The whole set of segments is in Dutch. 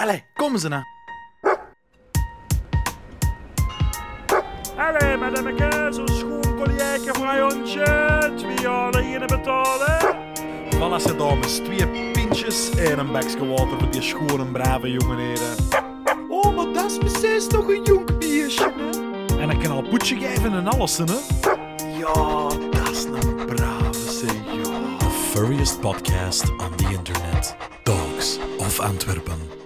Allee, kom ze nou. Allee, madameke, zo'n schoon collièke voor een hondje. Twee jaar in betalen. Voilà, ze dames. Twee pintjes en een bakje water voor die schone, brave jongenheden. Oh, maar dat is precies toch een jong biertje, hè? En een knalpoetje geven en alles, hè? Ja, dat is een brave, zeg, ja. The furriest podcast on the internet. Dogs of Antwerpen.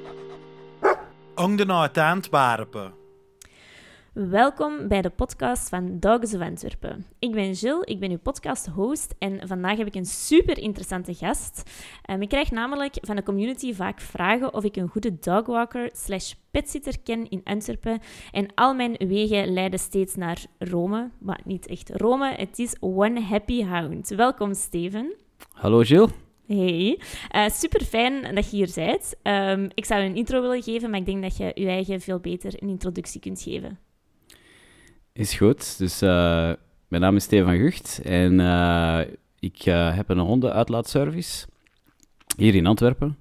Ongde nou Antwerpen. Welkom bij de podcast van Dogs of Antwerpen. Ik ben Jill, ik ben uw podcast-host en vandaag heb ik een super interessante gast. Um, ik krijg namelijk van de community vaak vragen of ik een goede dogwalker slash petsitter ken in Antwerpen. En al mijn wegen leiden steeds naar Rome, maar niet echt Rome. Het is One Happy Hound. Welkom, Steven. Hallo Jill. Hey, uh, super fijn dat je hier bent. Um, ik zou een intro willen geven, maar ik denk dat je je eigen veel beter een introductie kunt geven. Is goed. Dus uh, mijn naam is Stefan Gucht en uh, ik heb een hondenuitlaatservice hier in Antwerpen.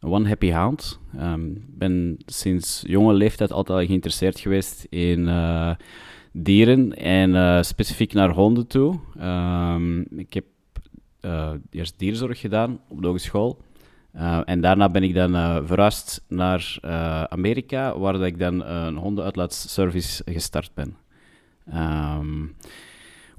One Happy Hound. Ik um, ben sinds jonge leeftijd altijd geïnteresseerd geweest in dieren en specifiek naar honden toe. Um, ik heb eerst dierzorg gedaan op de hogeschool. en daarna ben ik dan verhuisd naar Amerika, waar ik dan een hondenuitlaatservice gestart ben. Um,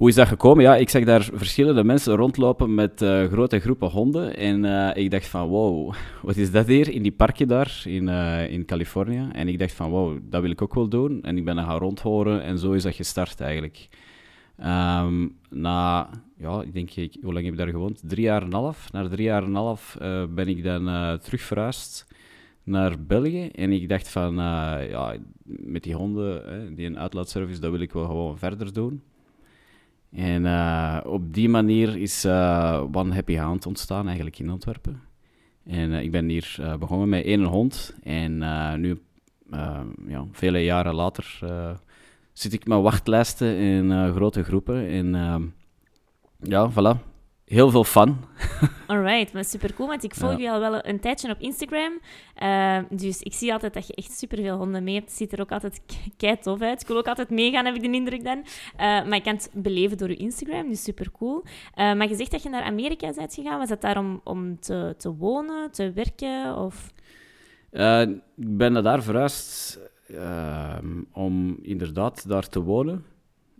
hoe is dat gekomen? Ja, ik zag daar verschillende mensen rondlopen met uh, grote groepen honden. En uh, ik dacht van, wow, wat is dat hier in die parken daar in, uh, in Californië? En ik dacht van, wow, dat wil ik ook wel doen. En ik ben dan gaan rondhoren en zo is dat gestart eigenlijk. Um, na, ja, ik denk, ik, hoe lang heb ik daar gewoond? Drie jaar en half. Na drie jaar en een half ben ik dan terug verhuisd naar België. En ik dacht van, uh, ja, met die honden, hè, die een uitlaatservice, dat wil ik wel gewoon verder doen. En uh, op die manier is uh, One Happy Hound ontstaan, eigenlijk in Antwerpen. En ik ben hier begonnen met één hond. En nu, ja, vele jaren later, zit ik met wachtlijsten in grote groepen. En ja, voilà, heel veel fun. Alright, maar super cool, want ik volg je al wel een tijdje op Instagram. Uh, dus ik zie altijd dat je echt super veel honden mee hebt. Het ziet er ook altijd kei tof uit. Ik wil ook altijd meegaan, heb ik de indruk dan. Uh, maar ik kan het beleven door je Instagram, dus super cool. Uh, maar je zegt dat je naar Amerika bent gegaan. Was dat daar om, om te, te wonen, te werken? Of? ik ben daar verhuisd ehm, om inderdaad daar te wonen.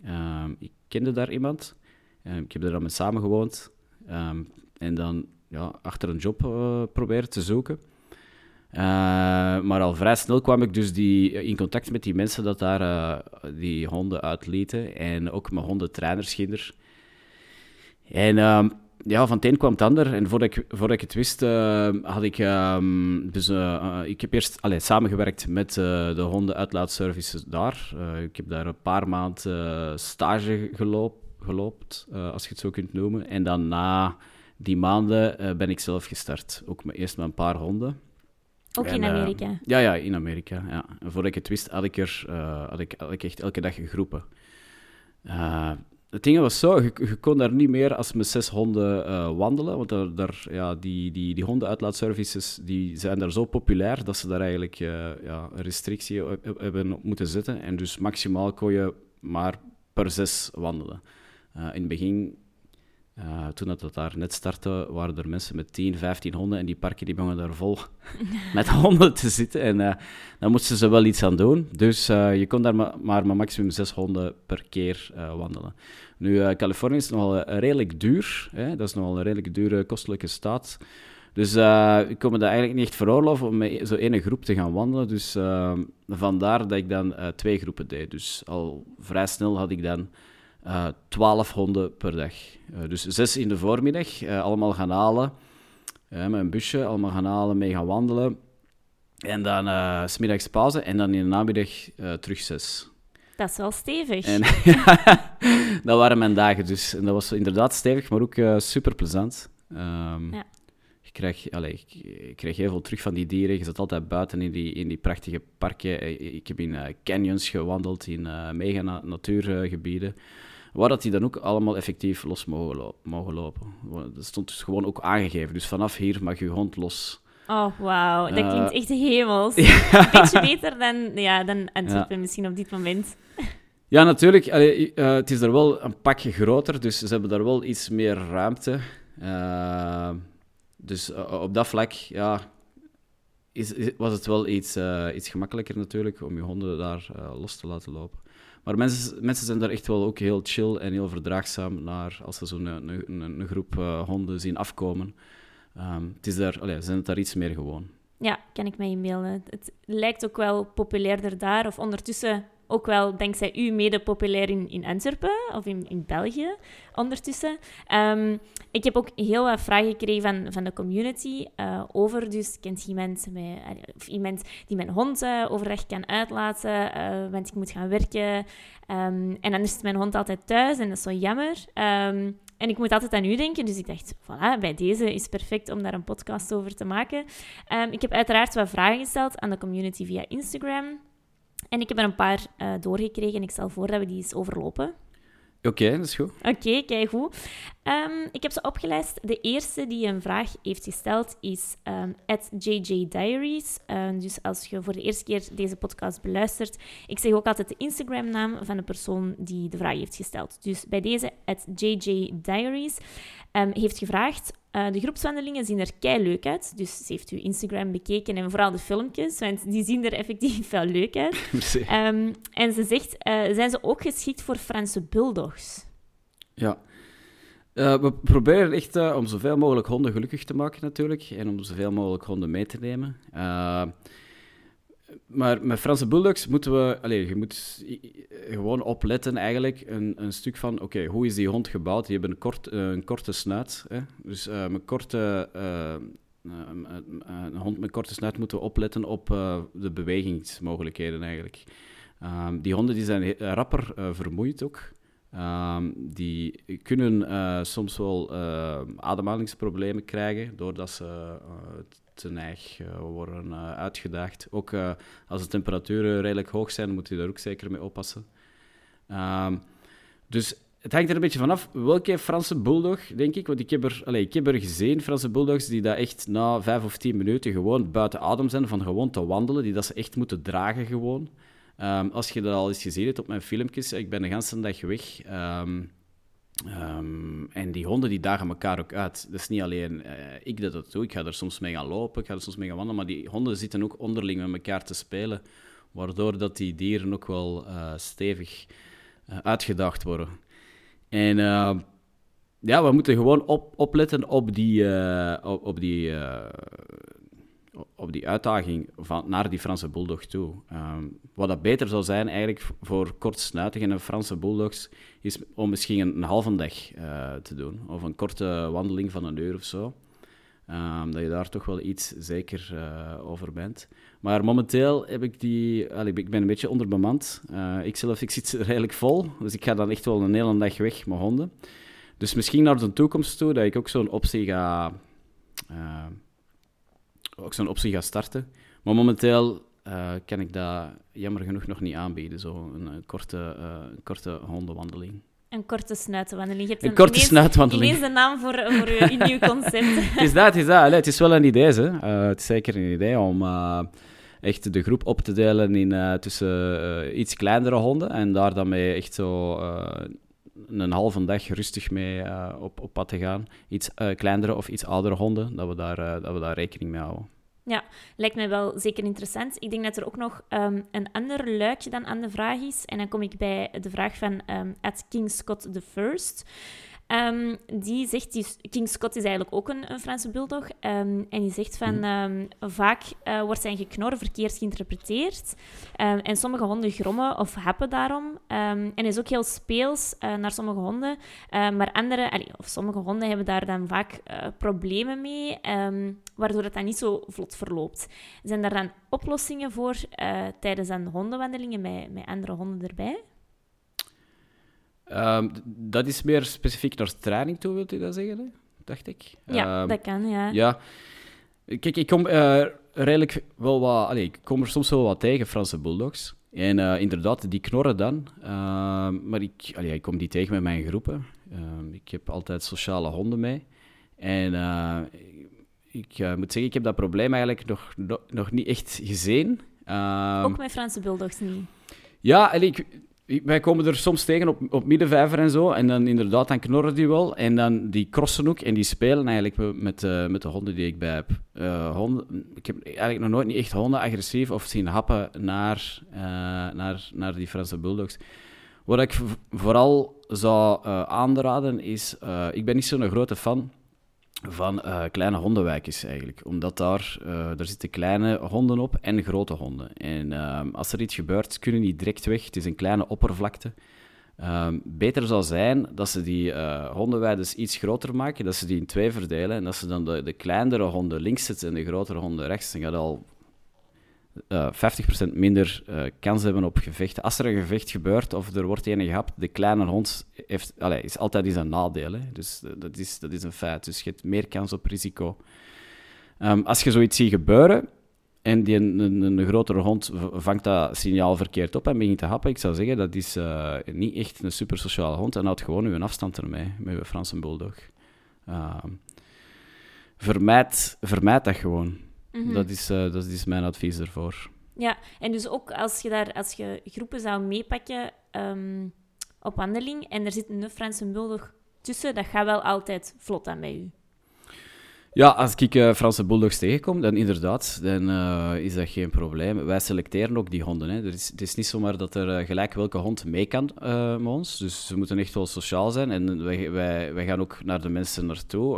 Ehm, ik kende daar iemand. ik heb er dan met samen gewoond. Um, en dan ja, achter een job uh, proberen te zoeken. Maar al vrij snel kwam ik dus die, in contact met die mensen dat daar uh, die honden uitlieten. En ook mijn hondentrainersginder. En um, ja, van het een kwam het ander. En voordat ik, voordat ik het wist, had ik... Um, dus ik heb eerst allee, samengewerkt met de hondenuitlaatservices daar. ik heb daar een paar maanden stage gelopen geloopt, uh, als je het zo kunt noemen. En dan na die maanden uh, ben ik zelf gestart. Ook met, eerst met een paar honden. Ook en, in Amerika? Uh, ja, ja, in Amerika. Ja. En voordat ik het wist, had ik, er, had ik, had ik echt elke dag groepen. Het ding was zo, je, kon daar niet meer als met zes honden wandelen, want daar, daar, ja, die, die, die hondenuitlaatservices die zijn daar zo populair dat ze daar eigenlijk ja, een restrictie op hebben moeten zetten. En dus maximaal kon je maar per zes wandelen. Uh, in het begin, uh, toen dat daar net startte, waren er mensen met 10, 15 honden en die parken die begonnen daar vol met honden te zitten. En uh, dan moesten ze wel iets aan doen. Dus je kon daar ma maar met maximum 6 honden per keer wandelen. Nu, Californië is nogal redelijk duur. Hè? Dat is nogal een redelijk dure, kostelijke staat. Dus ik kon me dat eigenlijk niet echt veroorloven om met zo'n ene groep te gaan wandelen. Dus vandaar dat ik dan twee groepen deed. Dus al vrij snel had ik dan uh, 12 honden per dag. Uh, dus zes in de voormiddag, uh, allemaal gaan halen. Met een busje, allemaal gaan halen, mee gaan wandelen. En dan smiddags pauze en dan in de namiddag terug zes. Dat is wel stevig. En, dat waren mijn dagen dus. En dat was inderdaad stevig, maar ook super plezant. Um, ja. Ik kreeg, allez, ik, kreeg heel veel terug van die dieren. Je zat altijd buiten in die, in die prachtige parken. Ik heb in canyons gewandeld, in mega na natuurgebieden waar dat die dan ook allemaal effectief los mogen, lo mogen lopen. Dat stond dus gewoon ook aangegeven. Dus vanaf hier mag je hond los Oh, wauw. Dat Eh, klinkt echt hemels. Ja. Een beetje beter dan, ja, dan Antwerpen misschien op dit moment. Ja, natuurlijk. Allee, eh, het is er wel een pakje groter, dus ze hebben daar wel iets meer ruimte. Eh, dus eh, op dat vlak ja, is, is- was het wel iets, eh, iets gemakkelijker natuurlijk om je honden daar eh, los te laten lopen. Maar mensen, mensen zijn daar echt wel ook heel chill en heel verdraagzaam naar als ze zo'n een, een, een groep eh, honden zien afkomen. Ehm, het is daar, allee, zijn het daar iets meer gewoon. Ja, kan ik mij inbeelden. Het lijkt ook wel populairder daar, of ondertussen ook wel dankzij u mede populair in, in Antwerpen of in, in België ondertussen. Ehm, ik heb ook heel wat vragen gekregen van, van de community eh, over, dus kent iemand, met, of iemand die mijn hond eh, overdag kan uitlaten, eh, want ik moet gaan werken. Ehm, en dan is mijn hond altijd thuis en dat is zo jammer. Ehm, en ik moet altijd aan u denken, dus ik dacht, voilà, bij deze is perfect om daar een podcast over te maken. Ik heb uiteraard wat vragen gesteld aan de community via Instagram. En ik heb er een paar eh, doorgekregen en ik stel voor dat we die eens overlopen. Oké, dat is goed. Oké, kijk goed. Ehm, ik heb ze opgelijst. De eerste die een vraag heeft gesteld is ehm JJ Diaries. Ehm, dus als je voor de eerste keer deze podcast beluistert, ik zeg ook altijd de Instagram-naam van de persoon die de vraag heeft gesteld. Dus bij deze, JJ Diaries, ehm, heeft gevraagd. eh, de groepswandelingen zien er kei leuk uit. Dus ze heeft uw Instagram bekeken en vooral de filmpjes, want die zien er effectief wel leuk uit. Ehm, en ze zegt, eh, zijn ze ook geschikt voor Franse bulldogs? Ja. Eh, we proberen echt om zoveel mogelijk honden gelukkig te maken, natuurlijk. En om zoveel mogelijk honden mee te nemen. Maar met Franse bulldogs moeten we... Allee, je moet gewoon opletten, eigenlijk. Een, een stuk van, oké, hoe is die hond gebouwd? Die hebben een, kort, eh, een korte snuit. Hè? Dus eh, met korte... eh, een hond met korte snuit moeten we opletten op de bewegingsmogelijkheden, eigenlijk. Ehm, die honden die zijn rapper vermoeid ook. Ehm, die kunnen soms wel ademhalingsproblemen krijgen doordat ze neig eh, worden eh, uitgedaagd. Ook eh, als de temperaturen redelijk hoog zijn, moet je daar ook zeker mee oppassen. Ehm, dus het hangt er een beetje vanaf welke Franse bulldog, denk ik. Want ik heb er, allee, ik heb er gezien, Franse bulldogs, die dat echt na vijf of tien minuten gewoon buiten adem zijn van gewoon te wandelen. Die dat ze echt moeten dragen gewoon. Ehm, als je dat al eens gezien hebt op mijn filmpjes, ik ben de hele dag weg. ehm, ehm, en die honden die dagen elkaar ook uit. Dat is niet alleen eh, ik dat dat doe. Ik ga er soms mee gaan lopen, ik ga er soms mee gaan wandelen. Maar die honden zitten ook onderling met elkaar te spelen. Waardoor dat die dieren ook wel eh, stevig eh, uitgedaagd worden. En eh, ja, we moeten gewoon op, opletten op die, op, die, op die uitdaging van, naar die Franse bulldog toe. Ehm, wat dat beter zou zijn eigenlijk voor kortsnuitige en Franse bulldogs, is om misschien een, halve dag eh, te doen. Of een korte wandeling van een uur of zo. Ehm, dat je daar toch wel iets zeker eh, over bent. Maar momenteel heb ik die... ik ben een beetje onderbemand. Eh ik zelf ik zit redelijk vol. Dus ik ga dan echt wel een hele dag weg met honden. Dus misschien naar de toekomst toe, dat ik ook zo'n optie ga... ook zo'n optie ga starten. Maar momenteel eh, kan ik dat jammer genoeg nog niet aanbieden. Zo een, eh, korte, eh, een korte hondenwandeling. Een korte snuitenwandeling. Je hebt Een korte ineens- snuitwandeling. Ineens de naam voor, voor uw nieuw concept. het is dat, het is dat. Allee, het is wel een idee, hè. Het is zeker een idee om echt de groep op te delen in tussen iets kleinere honden en daar dan mee echt zo een halve dag rustig mee eh, op, op pad te gaan. Iets eh, kleinere of iets oudere honden, dat we daar, eh, dat we daar rekening mee houden. Lijkt mij wel zeker interessant. Ik denk dat er ook nog ehm, een ander luikje dan aan de vraag is. En dan kom ik bij de vraag van ehm at King Scott the First. Ehm, die zegt, die, King Scott is eigenlijk ook een, een Franse bulldog. ehm, en die zegt van, Mhm. ehm, vaak eh, wordt zijn geknor verkeerd geïnterpreteerd. En sommige honden grommen of happen daarom. En is ook heel speels eh, naar sommige honden. Maar andere, allee, of sommige honden hebben daar dan vaak eh, problemen mee, waardoor het dan niet zo vlot verloopt. Zijn daar dan oplossingen voor tijdens dan hondenwandelingen met, met andere honden erbij? Ehm, dat is meer specifiek naar training toe, wilt u dat zeggen? Hè? Dacht ik. Ja, Ehm, dat kan, ja. Ja. Kijk, ik kom eh, redelijk wel wat... Allee, ik kom er soms wel wat tegen, Franse bulldogs. En eh, inderdaad, die knorren dan. Ehm, maar ik, allee, ik kom die tegen met mijn groepen. Ik heb altijd sociale honden mee. En eh, ik moet zeggen, ik heb dat probleem eigenlijk nog, nog, nog niet echt gezien. Ook met Franse bulldogs niet. ja, en ik- wij komen er soms tegen op, op middenvijver en zo. En dan inderdaad, dan knorren die wel. En dan die crossen ook. En die spelen eigenlijk met, eh, met de honden die ik bij heb. Eh, honden, ik heb eigenlijk nog nooit niet echt honden agressief of zien happen naar, eh, naar, naar die Franse bulldogs. Wat ik vooral zou aanraden is... ik ben niet zo'n grote fan van eh, kleine hondenwijkjes eigenlijk. Omdat daar, eh, daar zitten kleine honden op en grote honden. En ehm, als er iets gebeurt, kunnen die direct weg. Het is een kleine oppervlakte. Ehm, beter zou zijn dat ze die hondenweiden iets groter maken, dat ze die in twee verdelen en dat ze dan de, de kleinere honden links zetten en de grotere honden rechts. Dan gaat al eh 50% minder eh, kans hebben op gevechten. Als er een gevecht gebeurt of er wordt een gehapt, de kleine hond heeft, is altijd eens een nadeel. Dus eh, dat is, dat is een feit. Dus je hebt meer kans op risico. Ehm, als je zoiets ziet gebeuren en die, een, een, grotere hond vangt dat signaal verkeerd op en begint te happen, ik zou zeggen dat is eh, niet echt een super sociale hond en houd gewoon uw afstand ermee met uw Franse bulldog. Ehm, vermijd, vermijd dat gewoon. Mhm. Dat, is, eh, dat is mijn advies ervoor. Ja, en dus ook als je, daar, als je groepen zou meepakken ehm, op wandeling en er zit een Franse bulldog tussen, dat gaat wel altijd vlot aan bij u. Ja, als ik eh, Franse bulldogs tegenkom, dan inderdaad, dan eh, is dat geen probleem. Wij selecteren ook die honden. Hè. Er is, het is niet zomaar dat er eh, gelijk welke hond mee kan met ons. Dus ze moeten echt wel sociaal zijn. En wij, wij, wij gaan ook naar de mensen naartoe.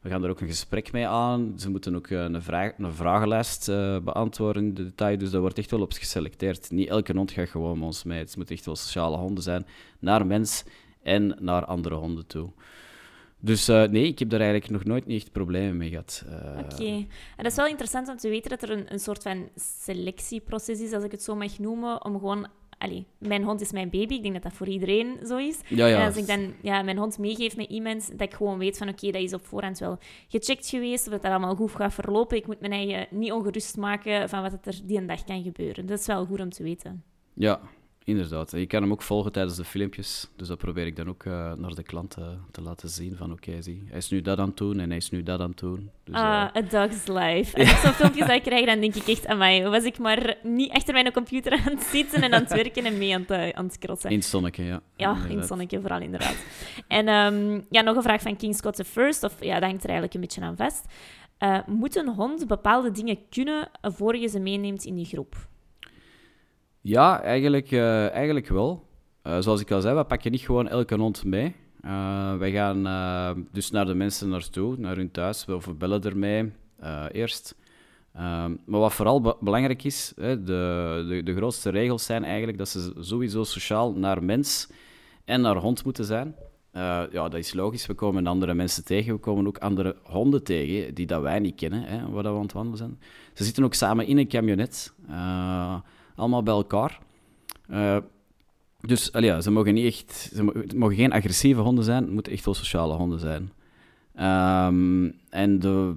We gaan er ook een gesprek mee aan. Ze moeten ook een, vraag, een vragenlijst beantwoorden in de detail. Dus daar wordt echt wel op geselecteerd. Niet elke hond gaat gewoon met ons mee. Het moeten echt wel sociale honden zijn. Naar mens en naar andere honden toe. Dus eh, nee, ik heb daar eigenlijk nog nooit niet echt problemen mee gehad. Eh, Oké. En dat is wel interessant om te weten dat er een, een soort van selectieproces is, als ik het zo mag noemen, om gewoon... Allee, mijn hond is mijn baby. Ik denk dat dat voor iedereen zo is. Ja, ja. En als ik dan ja, mijn hond meegeef met iemand, dat ik gewoon weet van oké, dat is op voorhand wel gecheckt geweest, of dat dat allemaal goed gaat verlopen. Ik moet mijn eigen niet ongerust maken van wat er die een dag kan gebeuren. Dat is wel goed om te weten. Ja, inderdaad. Je kan hem ook volgen tijdens de filmpjes. Dus dat probeer ik dan ook eh, naar de klant eh, te laten zien. Van oké, zie, hij is nu dat aan het doen en hij is nu dat aan het doen. Dus, eh, Ah, a dog's life. Als ik zo'n filmpjes dat ik krijg, dan denk ik echt, amai, was ik maar niet achter mijn computer aan het zitten en aan het werken en mee aan het, eh, aan het crossen. in het zonnetje, ja. Ja, in het Inderdaad. zonnetje vooral, inderdaad. En ehm, ja, nog een vraag van King Scott the First, of ja, dat hangt er eigenlijk een beetje aan vast. Eh, moet een hond bepaalde dingen kunnen voor je ze meeneemt in die groep? Ja, eigenlijk, eh, eigenlijk wel. Eh, zoals ik al zei, we pakken niet gewoon elke hond mee. Eh, wij gaan dus naar de mensen naartoe, naar hun thuis, we bellen ermee eerst. Ehm, maar wat vooral be- belangrijk is, hè, de, de, de grootste regels zijn eigenlijk dat ze sowieso sociaal naar mens en naar hond moeten zijn. Ja, dat is logisch. We komen andere mensen tegen. We komen ook andere honden tegen die dat wij niet kennen, hè, waar we aan het wandelen zijn. Ze zitten ook samen in een camionet, allemaal bij elkaar. Eh, dus ja, ze mogen niet echt, ze mogen geen agressieve honden zijn, het moeten echt wel sociale honden zijn. Ehm, en de,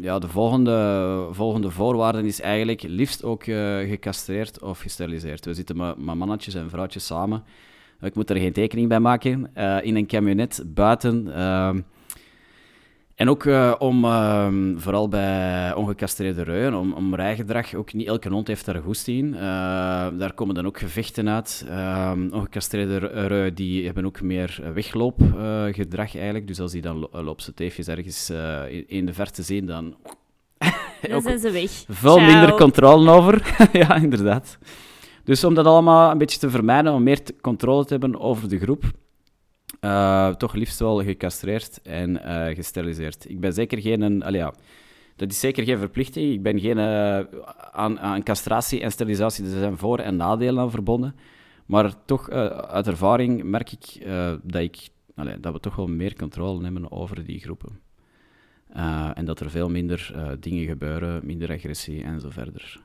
ja, de volgende, volgende voorwaarde is eigenlijk liefst ook eh, gecastreerd of gesteriliseerd. We zitten met, mannetjes en vrouwtjes samen. Ik moet er geen tekening bij maken. eh, in een camionet, buiten. En ook eh, om, ehm, vooral bij ongecastreerde ruien, om, om rijgedrag, ook niet elke hond heeft daar goest in. Eh, daar komen dan ook gevechten uit. Ehm ongecastreerde ru- ruien die hebben ook meer wegloopgedrag eigenlijk. Dus als die dan ze teefjes ergens eh, in, de verte zien, dan Dan zijn ze weg. veel Ciao. minder controle over. ja, inderdaad. Dus om dat allemaal een beetje te vermijden, om meer controle te hebben over de groep, eh, toch liefst wel gecastreerd en eh, gesteriliseerd. Ik ben zeker geen... Een, allee, dat is zeker geen verplichting. Ik ben geen... eh, aan, castratie en sterilisatie, er zijn voor- en nadelen aan verbonden. Maar toch, uit ervaring merk ik dat, ik dat we toch wel meer controle hebben over die groepen. En dat er veel minder dingen gebeuren, minder agressie en zo verder.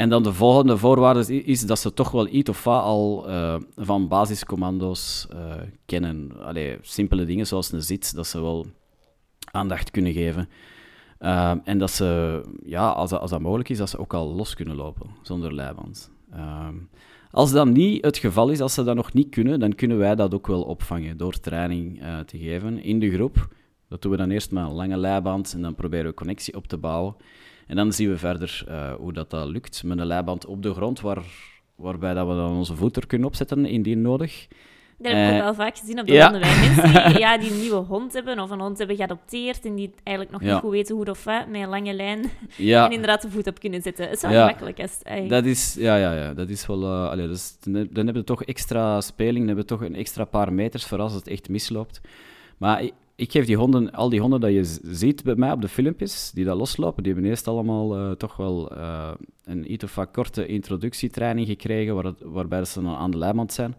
En dan de volgende voorwaarde is, dat ze toch wel iets of wat al eh, van basiscommando's eh, kennen. Allee, simpele dingen zoals een zit, dat ze wel aandacht kunnen geven. Ehm, en dat ze, ja, als dat, als dat mogelijk is, dat ze ook al los kunnen lopen, zonder leiband. Ehm, als dat niet het geval is, als ze dat nog niet kunnen, dan kunnen wij dat ook wel opvangen door training eh, te geven in de groep. Dat doen we dan eerst met een lange leiband en dan proberen we connectie op te bouwen. En dan zien we verder eh, hoe dat, dat lukt met een leiband op de grond, waar, waarbij dat we dan onze voet er kunnen opzetten indien nodig. Dat heb ik ook Eh, wel vaak gezien op de ja. honden bij mensen die, ja, die een nieuwe hond hebben of een hond hebben geadopteerd en die eigenlijk nog Ja. niet goed weten hoe of wat, met een lange lijn Ja, en inderdaad de voet op kunnen zetten. Het is wel ai. Dat is, ja, ja, ja, dat is wel... eh, allee, dan, dan hebben we toch extra speling, dan hebben we toch een extra paar meters voor als het echt misloopt. Maar ik, geef die honden, al die honden dat je ziet bij mij op de filmpjes, die dat loslopen, die hebben eerst allemaal eh, toch wel eh, een iets of wat korte introductietraining gekregen, waarbij ze dan aan de leiband zijn.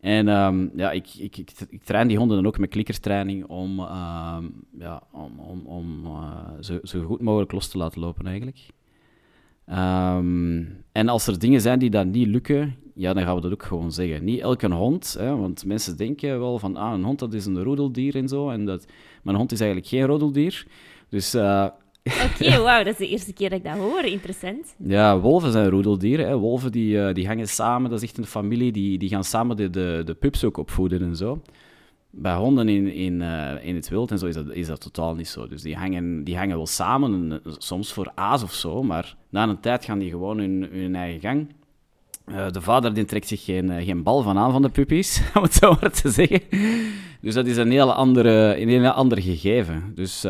En ehm, ja, ik, ik, ik, train die honden dan ook met klikkerstraining om, ehm, ja, om, om, om eh, zo, zo goed mogelijk los te laten lopen eigenlijk. Ehm, en als er dingen zijn die dan niet lukken, ja, dan gaan we dat ook gewoon zeggen. Niet elke hond, hè, want mensen denken wel van, ah, een hond dat is een roedeldier en zo, en dat, maar een hond is eigenlijk geen roedeldier. Dus eh, Oké, wauw, dat is de eerste keer dat ik dat hoor. Interessant. ja, wolven zijn roedeldieren. Hè. Wolven die, eh, die hangen samen, dat is echt een familie, die, die gaan samen de, de, de pups ook opvoeden en zo. Bij honden in, in, eh, in het wild en zo is dat, is dat totaal niet zo. Dus die hangen, die hangen wel samen, en, eh, soms voor aas of zo, maar na een tijd gaan die gewoon hun, hun eigen gang. Eh, de vader die trekt zich geen, geen bal van aan van de puppies, om het zo maar te zeggen. Dus dat is een hele andere, een hele ander gegeven. Dus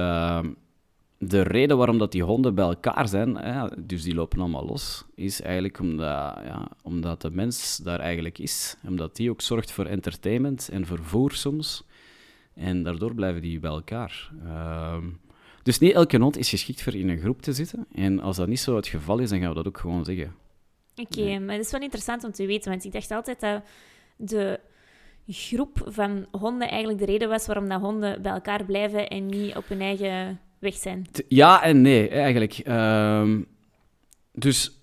de reden waarom dat die honden bij elkaar zijn, dus die lopen allemaal los, is eigenlijk omdat, ja, omdat de mens daar eigenlijk is. Omdat die ook zorgt voor entertainment en vervoer soms. En daardoor blijven die bij elkaar. Ehm, dus niet elke hond is geschikt voor in een groep te zitten. En als dat niet zo het geval is, dan gaan we dat ook gewoon zeggen. Oké, maar het is wel interessant om te weten, want ik dacht altijd dat de groep van honden eigenlijk de reden was waarom dat honden bij elkaar blijven en niet op hun eigen weg zijn. Ja en nee, eigenlijk. Ehm, dus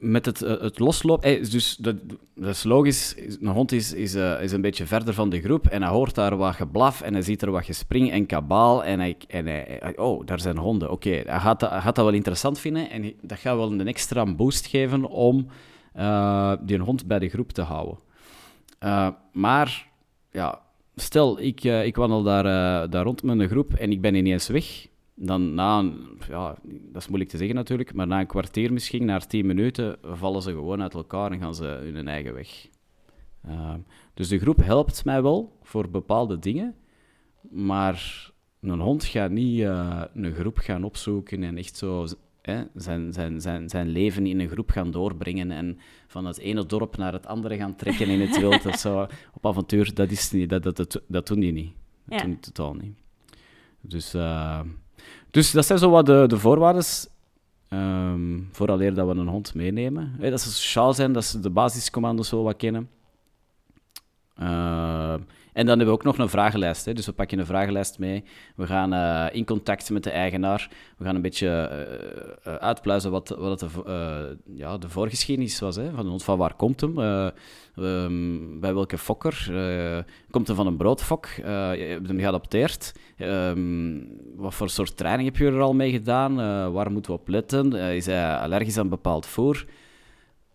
met het, eh, het loslopen... eh, Dus dat, dat is logisch. Een hond is, is, eh, is een beetje verder van de groep en hij hoort daar wat geblaf en hij ziet er wat gespring en kabaal en hij... En hij oh, daar zijn honden. Oké, hij, gaat dat, hij gaat dat wel interessant vinden en dat gaat wel een extra boost geven om die hond bij de groep te houden. Maar, ja... Stel, ik, ik wandel daar, daar rond met een groep en ik ben ineens weg dan na een, ja, dat is moeilijk te zeggen natuurlijk, maar na een kwartier misschien, na tien minuten, vallen ze gewoon uit elkaar en gaan ze hun eigen weg. Ehm, dus de groep helpt mij wel voor bepaalde dingen, maar een hond gaat niet eh, een groep gaan opzoeken en echt zo hè, zijn, zijn, zijn, zijn leven in een groep gaan doorbrengen en van het ene dorp naar het andere gaan trekken in het wild of zo, op avontuur. Dat, is niet, dat, dat, dat, dat doen die niet. Dat Ja. doen die totaal niet. Dus, eh, dus dat zijn zo wat de, de voorwaarden. ehm vooraleer dat we een hond meenemen. Dat ze sociaal zijn, dat ze de basiscommando's wel wat kennen. Eh, en dan hebben we ook nog een vragenlijst. Hè. Dus we pakken een vragenlijst mee. We gaan eh, in contact met de eigenaar. We gaan een beetje eh, eh, uitpluizen wat, wat eh, ja, de voorgeschiedenis was. Hè. Van, van waar komt hem? Eh, ehm, bij welke fokker? Komt hij van een broodfok? Eh, je hebt hem geadopteerd? Ehm, wat voor soort training heb je er al mee gedaan? Waar moeten we op letten? Is hij allergisch aan bepaald voer?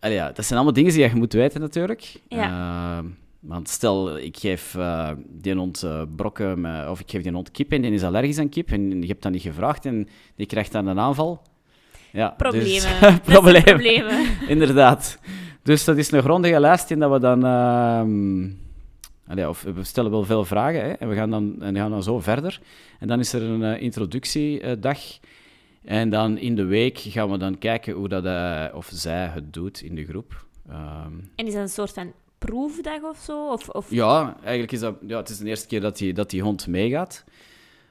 Allee, ja, dat zijn allemaal dingen die je moet weten natuurlijk. Ja. Ehm, want stel, ik geef eh, die hond eh, brokken, met- of ik geef die hond kip en die is allergisch aan kip en je hebt dat niet gevraagd en die krijgt dan een aanval. Ja, Problemen. Dus, problemen. problemen. Inderdaad. Dus dat is een grondige lijst in dat we dan... ehm, allee, of we stellen wel veel vragen hè, en we gaan dan, en gaan dan zo verder. En dan is er een eh, introductiedag. En dan in de week gaan we dan kijken hoe dat, hij of zij het doet in de groep. Ehm, En is dat een soort van proefdag of zo? Of, of... ja, eigenlijk is dat... Ja, het is de eerste keer dat die, dat die hond meegaat.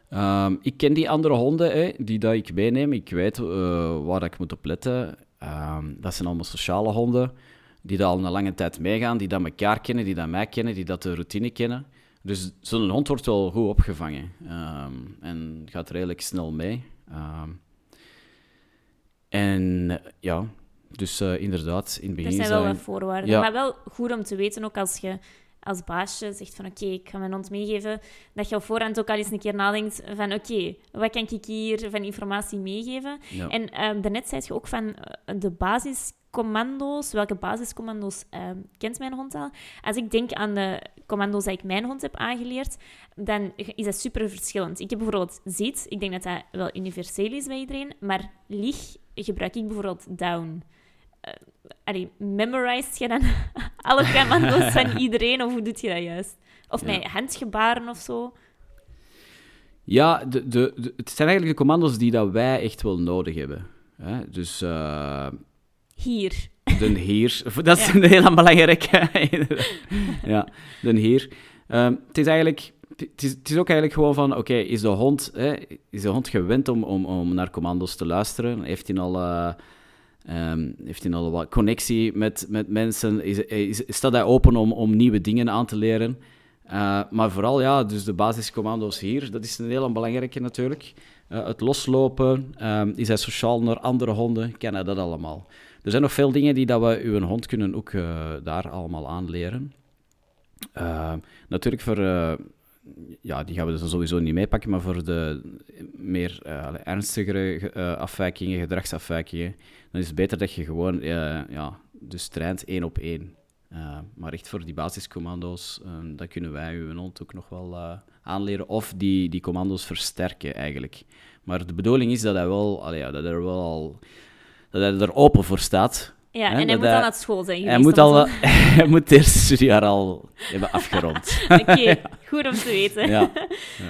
Ehm, ik ken die andere honden hè, die dat ik meeneem. Ik weet eh, waar ik moet op letten. Ehm, dat zijn allemaal sociale honden die dat al een lange tijd meegaan, die dat elkaar kennen, die dat mij kennen, die dat de routine kennen. Dus zo'n hond wordt wel goed opgevangen ehm, en gaat redelijk snel mee. En ja, dus eh, inderdaad, in het Er begin zijn is wel wat voorwaarden. Ja. Maar wel goed om te weten, ook als je als baasje zegt van oké, ik ga mijn hond meegeven, dat je op voorhand ook al eens een keer nadenkt van oké, wat kan ik hier van informatie meegeven? ja. En ehm daarnet zei je ook van eh, de commando's, welke basiscommando's ehm, kent mijn hond al? Als ik denk aan de commando's die ik mijn hond heb aangeleerd, dan is dat super verschillend. Ik heb bijvoorbeeld zit, ik denk dat dat wel universeel is bij iedereen, maar lig gebruik ik bijvoorbeeld down. Uh, allee, memorized je dan alle commando's van iedereen, of hoe doet je dat juist? Of Ja. met handgebaren of zo? Ja, de, de, de- het zijn eigenlijk de commando's die dat wij echt wel nodig hebben. Hè? Dus eh, Hier. de heer, dat is Ja. een hele belangrijke. ja, de heer. Ehm, het is eigenlijk... Het is, het is ook eigenlijk gewoon van, oké, is de hond, hè, is de hond gewend om, om, om naar commando's te luisteren? Heeft hij al, eh, ehm, heeft hij al wat connectie met, met mensen? Is, is, staat hij open om, om nieuwe dingen aan te leren? Eh, maar vooral, ja, dus de basiscommando's hier, dat is een hele belangrijke natuurlijk. Eh, het loslopen, ehm, is hij sociaal naar andere honden, kan hij dat allemaal. Er zijn nog veel dingen die dat we uw hond kunnen ook eh, daar allemaal aanleren. Eh, natuurlijk voor, ja, die gaan we dus sowieso niet meepakken, maar voor de meer eh, ernstigere eh, afwijkingen, gedragsafwijkingen, dan is het beter dat je gewoon, eh, ja, dus traint één op één. Maar echt voor die basiscommando's, eh, dat kunnen wij uw hond ook nog wel aanleren. Of die, die commando's versterken eigenlijk. Maar de bedoeling is dat hij wel, allee, dat er wel al, dat hij er open voor staat. Ja, en hij moet hij- al naar school zijn Hij geweest. moet, om al, hij moet het eerste studiejaar al hebben afgerond. Oké, goed om te weten. Ja.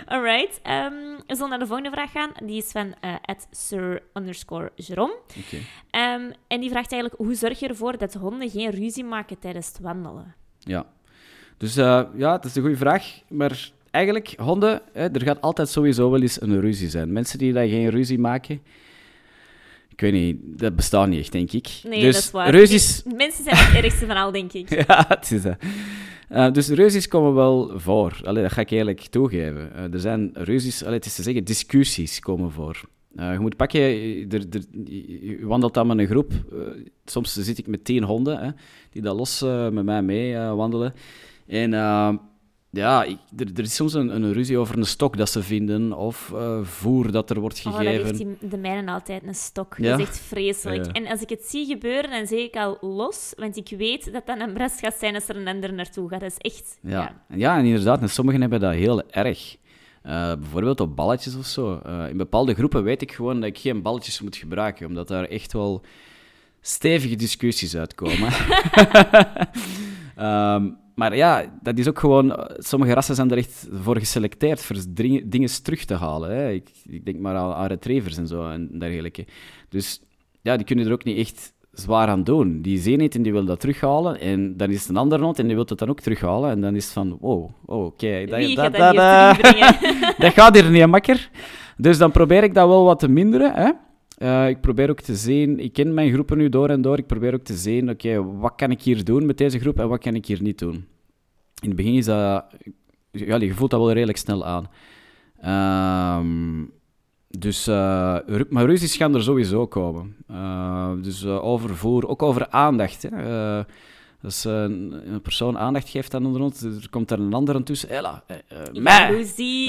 Alright. ehm, we zullen naar de volgende vraag gaan. Die is van eh sir underscore Jerome. Oké. Ehm, en die vraagt eigenlijk, hoe zorg je ervoor dat honden geen ruzie maken tijdens het wandelen? Ja. Dus eh, ja, dat is een goede vraag. Maar eigenlijk, honden, hè, er gaat altijd sowieso wel eens een ruzie zijn. Mensen die daar geen ruzie maken, ik weet niet, dat bestaat niet echt, denk ik. Nee, dus dat is waar. ruzies... Mensen zijn het ergste van al, denk ik. Ja, het is dat. Eh, dus ruzies komen wel voor. Allee, dat ga ik eerlijk toegeven. Eh, er zijn ruzies, allee, het is te zeggen, discussies komen voor. Eh, je moet pakken, je, er, er, je wandelt dan met een groep. Soms zit ik met tien honden hè, die daar los met mij mee wandelen. En ja, ik, er, er is soms een, een ruzie over een stok dat ze vinden of eh, voer dat er wordt Oh, gegeven. dat heeft die, de mijne altijd, een stok. Ja? Dat is echt vreselijk. Ja. En als ik het zie gebeuren, dan zeg ik al los, want ik weet dat dat een bras gaat zijn als er een ander naartoe gaat. Dat is echt... Ja. En ja, en inderdaad, en sommigen hebben dat heel erg. Eh, bijvoorbeeld op balletjes of zo. Eh, in bepaalde groepen weet ik gewoon dat ik geen balletjes moet gebruiken, omdat daar echt wel stevige discussies uitkomen. Ehm, maar ja, dat is ook gewoon... eh, Sommige rassen zijn er echt voor geselecteerd, voor dingen terug te halen. Hè. Ik, ik denk maar aan, retrievers en zo en dergelijke. Dus ja, die kunnen er ook niet echt zwaar aan doen. Die zien het en die wil dat terughalen. En dan is het een ander hond en die wil het dan ook terughalen. En dan is het van, wow, oh, oké. dat- dat- gaat dat, dat gaat hier niet, makker. Dus dan probeer ik dat wel wat te minderen. Hè? Eh, ik probeer ook te zien, ik ken mijn groepen nu door en door. Ik probeer ook te zien, oké, wat kan ik hier doen met deze groep en wat kan ik hier niet doen. In het begin is dat, ja, je voelt dat wel redelijk snel aan. Ehm, dus, eh, maar ruzies gaan er sowieso komen. Eh, dus over voer, ook over aandacht. Hè. Als een, een persoon aandacht geeft aan een hond, er komt er een ander aan tussen. Ella, mij,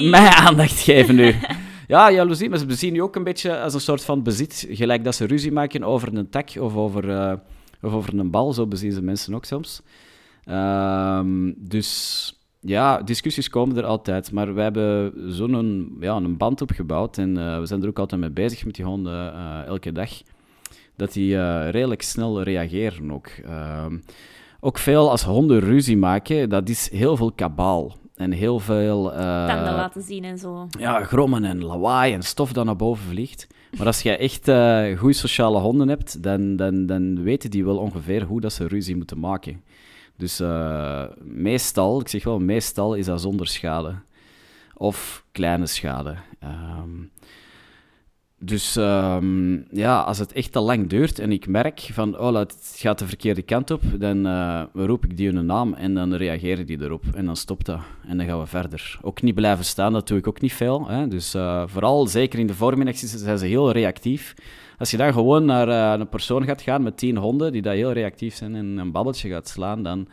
mij aandacht geven nu. ja, jaloezie, maar ze zien nu ook een beetje als een soort van bezit. Gelijk dat ze ruzie maken over een tak of over, eh, of over een bal, zo bezien ze mensen ook soms. Ehm, dus ja, discussies komen er altijd, maar we hebben zo'n ja, een band opgebouwd en eh, we zijn er ook altijd mee bezig met die honden eh, elke dag, dat die redelijk snel reageren ook. Ehm, ook veel als honden ruzie maken, dat is heel veel kabaal en heel veel... eh, Tanden laten zien en zo. ja, grommen en lawaai en stof dat naar boven vliegt. Maar als je echt eh goede sociale honden hebt, dan, dan, dan weten die wel ongeveer hoe dat ze ruzie moeten maken. Dus eh, meestal, ik zeg wel meestal, is dat zonder schade. Of kleine schade. Ehm, dus ehm, ja, als het echt te lang duurt en ik merk van, oh, het gaat de verkeerde kant op, dan eh, roep ik die hun naam en dan reageren die erop. En dan stopt dat. En dan gaan we verder. Ook niet blijven staan, dat doe ik ook niet veel. Hè? Dus eh, vooral, zeker in de voormiddag, zijn ze heel reactief. Als je dan gewoon naar eh, een persoon gaat gaan met tien honden, die daar heel reactief zijn, en een babbeltje gaat slaan, dan...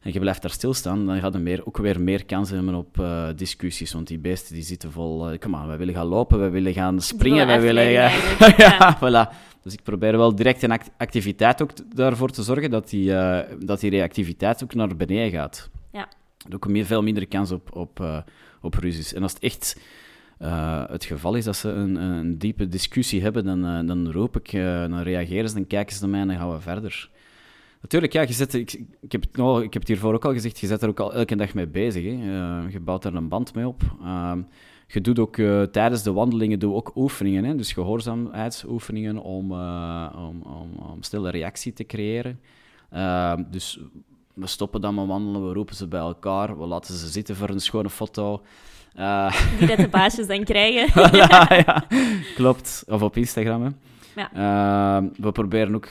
En je blijft daar stilstaan, dan gaat je meer, ook weer meer kans hebben op eh, discussies. Want die beesten die zitten vol... eh, Kom aan, wij willen gaan lopen, wij willen gaan springen, wij willen ja, voilà. Dus ik probeer wel direct een act- activiteit ook daarvoor te zorgen dat die, eh, dat die reactiviteit ook naar beneden gaat. Ja. Ook meer, veel minder kans op, op, op ruzies. En als het echt het geval is dat ze een, een diepe discussie hebben, dan, dan roep ik, eh, dan reageren ze, dan kijken ze naar mij en dan gaan we verder. Natuurlijk, ja, je zet, ik, ik, heb het, nou, ik heb het hiervoor ook al gezegd, je zet er ook al elke dag mee bezig. Hè. Eh, je bouwt daar een band mee op. Ehm, je doet ook eh, tijdens de wandelingen doe ook oefeningen, hè? dus gehoorzaamheidsoefeningen om, eh, om, om, om stille reactie te creëren. Ehm, dus we stoppen dan met wandelen, we roepen ze bij elkaar, we laten ze zitten voor een schone foto. Die dat de baasjes dan krijgen. Voilà, ja, klopt. Of op Instagram. Hè. Ja. Ehm, we proberen ook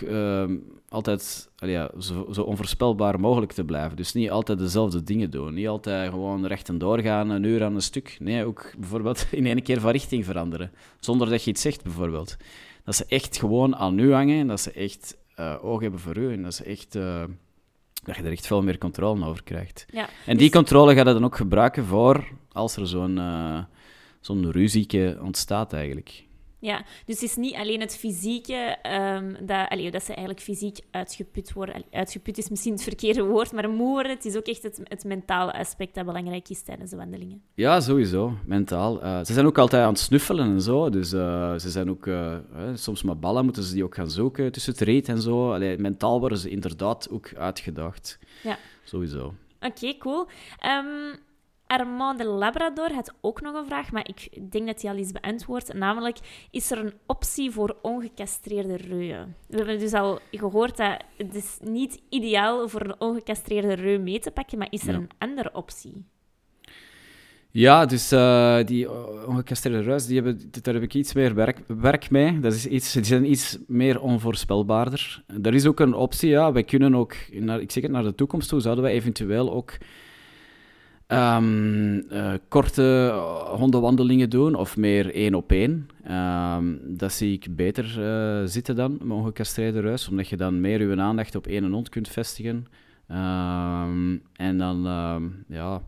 altijd allee, ja, zo, zo onvoorspelbaar mogelijk te blijven. Dus niet altijd dezelfde dingen doen. Niet altijd gewoon recht en doorgaan, een uur aan een stuk. Nee, ook bijvoorbeeld in één keer van richting veranderen. Zonder dat je iets zegt, bijvoorbeeld. Dat ze echt gewoon aan u hangen en dat ze echt eh, oog hebben voor u. En dat, ze echt, eh, dat je er echt veel meer controle over krijgt. Ja, En die dus- controle gaat je dan ook gebruiken voor als er zo'n eh zo'n ruzieke ontstaat eigenlijk. Ja, dus het is niet alleen het fysieke, ehm, dat, allee, dat ze eigenlijk fysiek uitgeput worden. Uitgeput is misschien het verkeerde woord, maar moe worden. Het is ook echt het, het mentale aspect dat belangrijk is tijdens de wandelingen. Ja, sowieso, mentaal. Eh, ze zijn ook altijd aan het snuffelen en zo, dus eh, ze zijn ook, eh, soms met ballen moeten ze die ook gaan zoeken tussen het reet en zo. Allee, mentaal worden ze inderdaad ook uitgedaagd. Ja. Sowieso. Oké, cool. Ehm, Armand de Labrador had ook nog een vraag, maar ik denk dat hij al is beantwoord. Namelijk, is er een optie voor ongecastreerde reuën? We hebben dus al gehoord dat het is niet ideaal voor een ongecastreerde reu mee te pakken, maar is er Ja. een andere optie? Ja, dus eh, die eh, ongecastreerde ruis, die hebben, daar heb ik iets meer werk, werk mee. Dat is iets, die zijn iets meer onvoorspelbaarder. Er is ook een optie, ja. Wij kunnen ook, naar, ik zeg het, naar de toekomst toe, zouden wij eventueel ook eh, korte hondenwandelingen doen, of meer één op één. Ehm, dat zie ik beter eh, zitten dan, met ongecastreerde ruis, omdat je dan meer je aandacht op één hond kunt vestigen. Ehm, en dan, ja...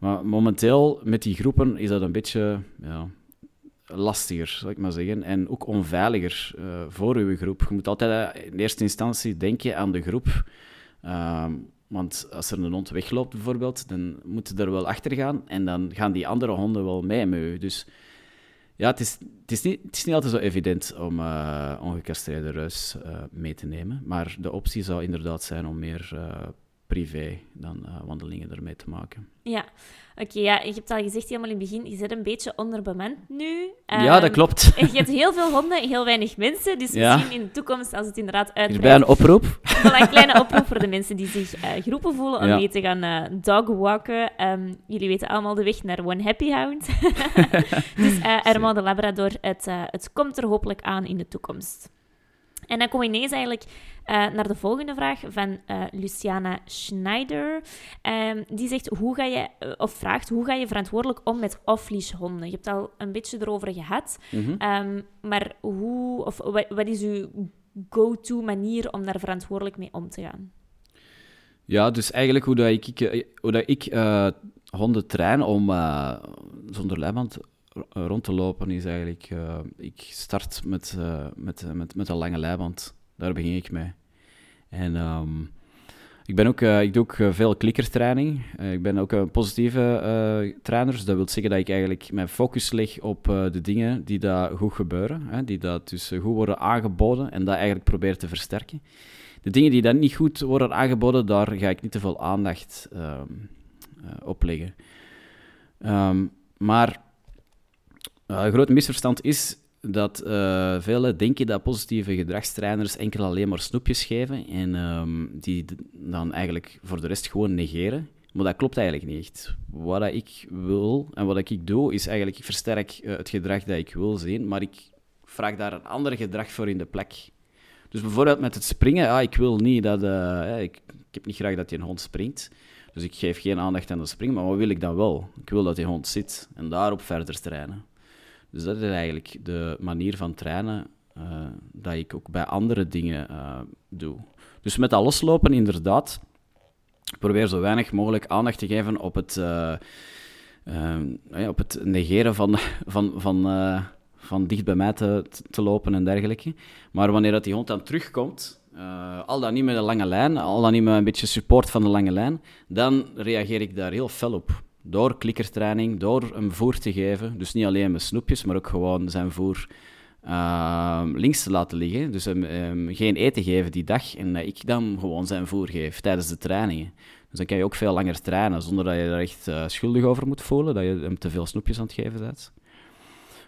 Maar momenteel, met die groepen, is dat een beetje ja, lastiger, zal ik maar zeggen. En ook onveiliger eh, voor uw groep. Je moet altijd in eerste instantie denken aan de groep. Want als er een hond wegloopt, bijvoorbeeld, dan moet je er wel achter gaan. En dan gaan die andere honden wel mee met. Dus ja, het is, het is, niet, het is niet altijd zo evident om eh ongecastreerde ruis eh, mee te nemen. Maar de optie zou inderdaad zijn om meer eh, privé dan eh, wandelingen ermee te maken. Ja, oké. ja, je hebt al gezegd helemaal in het begin, je zit een beetje onderbemand nu. ja, dat Ehm, klopt. Je hebt heel veel honden, heel weinig mensen. Dus Ja. misschien in de toekomst, als het inderdaad Hierbij uitbreidt, een oproep. een kleine oproep voor de mensen die zich eh, geroepen voelen om Ja. mee te gaan eh dogwalken. Ehm, jullie weten allemaal de weg naar One Happy Hound. dus uh, Armand de Labrador, het, het komt er hopelijk aan in de toekomst. En dan kom ik ineens eigenlijk eh, naar de volgende vraag van eh, Luciana Schneider. Ehm, die zegt, hoe ga je, eh, of vraagt, hoe ga je verantwoordelijk om met off-leash honden? Je hebt het al een beetje erover gehad. Mhm. Ehm, maar hoe, of wat, wat is uw go-to manier om daar verantwoordelijk mee om te gaan? Ja, dus eigenlijk hoe, dat ik, hoe dat ik honden train om zonder leiband rond te lopen, is eigenlijk... eh, ik start met, eh, met, eh, met, met een lange leiband. Daar begin ik mee. En ehm, ik, ben ook, eh, ik doe ook eh, veel klikkertraining. Eh, ik ben ook een positieve eh, trainer, dus dat wil zeggen dat ik eigenlijk mijn focus leg op eh, de dingen die daar goed gebeuren, hè, die dat dus eh, goed worden aangeboden en dat eigenlijk probeer te versterken. De dingen die dan niet goed worden aangeboden, daar ga ik niet te veel aandacht ehm, eh, op leggen. Ehm, maar eh, een groot misverstand is dat eh velen denken dat positieve gedragstrainers enkel alleen maar snoepjes geven en ehm, die dan eigenlijk voor de rest gewoon negeren. Maar dat klopt eigenlijk niet. Wat ik wil en wat ik doe, is eigenlijk, ik versterk eh, het gedrag dat ik wil zien, maar ik vraag daar een ander gedrag voor in de plek. Dus bijvoorbeeld met het springen, ja, ik wil niet dat... eh, ik, ik heb niet graag dat die een hond springt, dus ik geef geen aandacht aan het springen, maar wat wil ik dan wel? Ik wil dat die hond zit en daarop verder trainen. Dus dat is eigenlijk de manier van trainen eh, dat ik ook bij andere dingen eh, doe. Dus met dat loslopen, inderdaad, probeer zo weinig mogelijk aandacht te geven op het, eh, op het negeren van, van, van, van dicht bij mij te, te lopen en dergelijke. Maar wanneer dat die hond dan terugkomt, uh, al dan niet met een lange lijn, al dan niet met een beetje support van de lange lijn, dan reageer ik daar heel fel op. Door klikkertraining, door hem voer te geven. Dus niet alleen met snoepjes, maar ook gewoon zijn voer uh, links te laten liggen. Dus hem, geen eten geven die dag en dat ik dan gewoon zijn voer geef tijdens de trainingen. Dus dan kan je ook veel langer trainen zonder dat je er echt uh, schuldig over moet voelen, dat je hem te veel snoepjes aan het geven bent.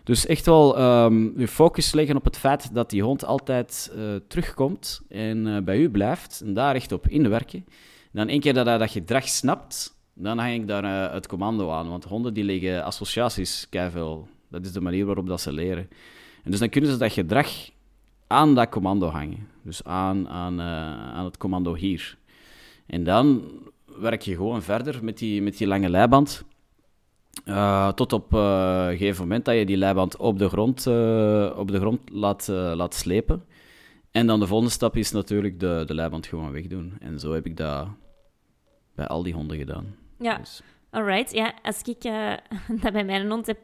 Dus echt wel um, je focus leggen op het feit dat die hond altijd uh, terugkomt en uh, bij u blijft. En daar echt op inwerken. Dan één keer dat hij dat gedrag snapt, dan hang ik daar uh, het commando aan. Want honden die leggen associaties keiveel. Dat is de manier waarop dat ze leren. En dus dan kunnen ze dat gedrag aan dat commando hangen. Dus aan, aan, aan het commando hier. En dan werk je gewoon verder met die, met die lange leiband. Uh, tot op een gegeven moment dat je die leiband op de grond, op de grond laat, laat slepen. En dan de volgende stap is natuurlijk de, de leiband gewoon wegdoen. En zo heb ik dat bij al die honden gedaan. Ja. Dus. Alright, ja. Als ik uh, dat bij mijn hond heb,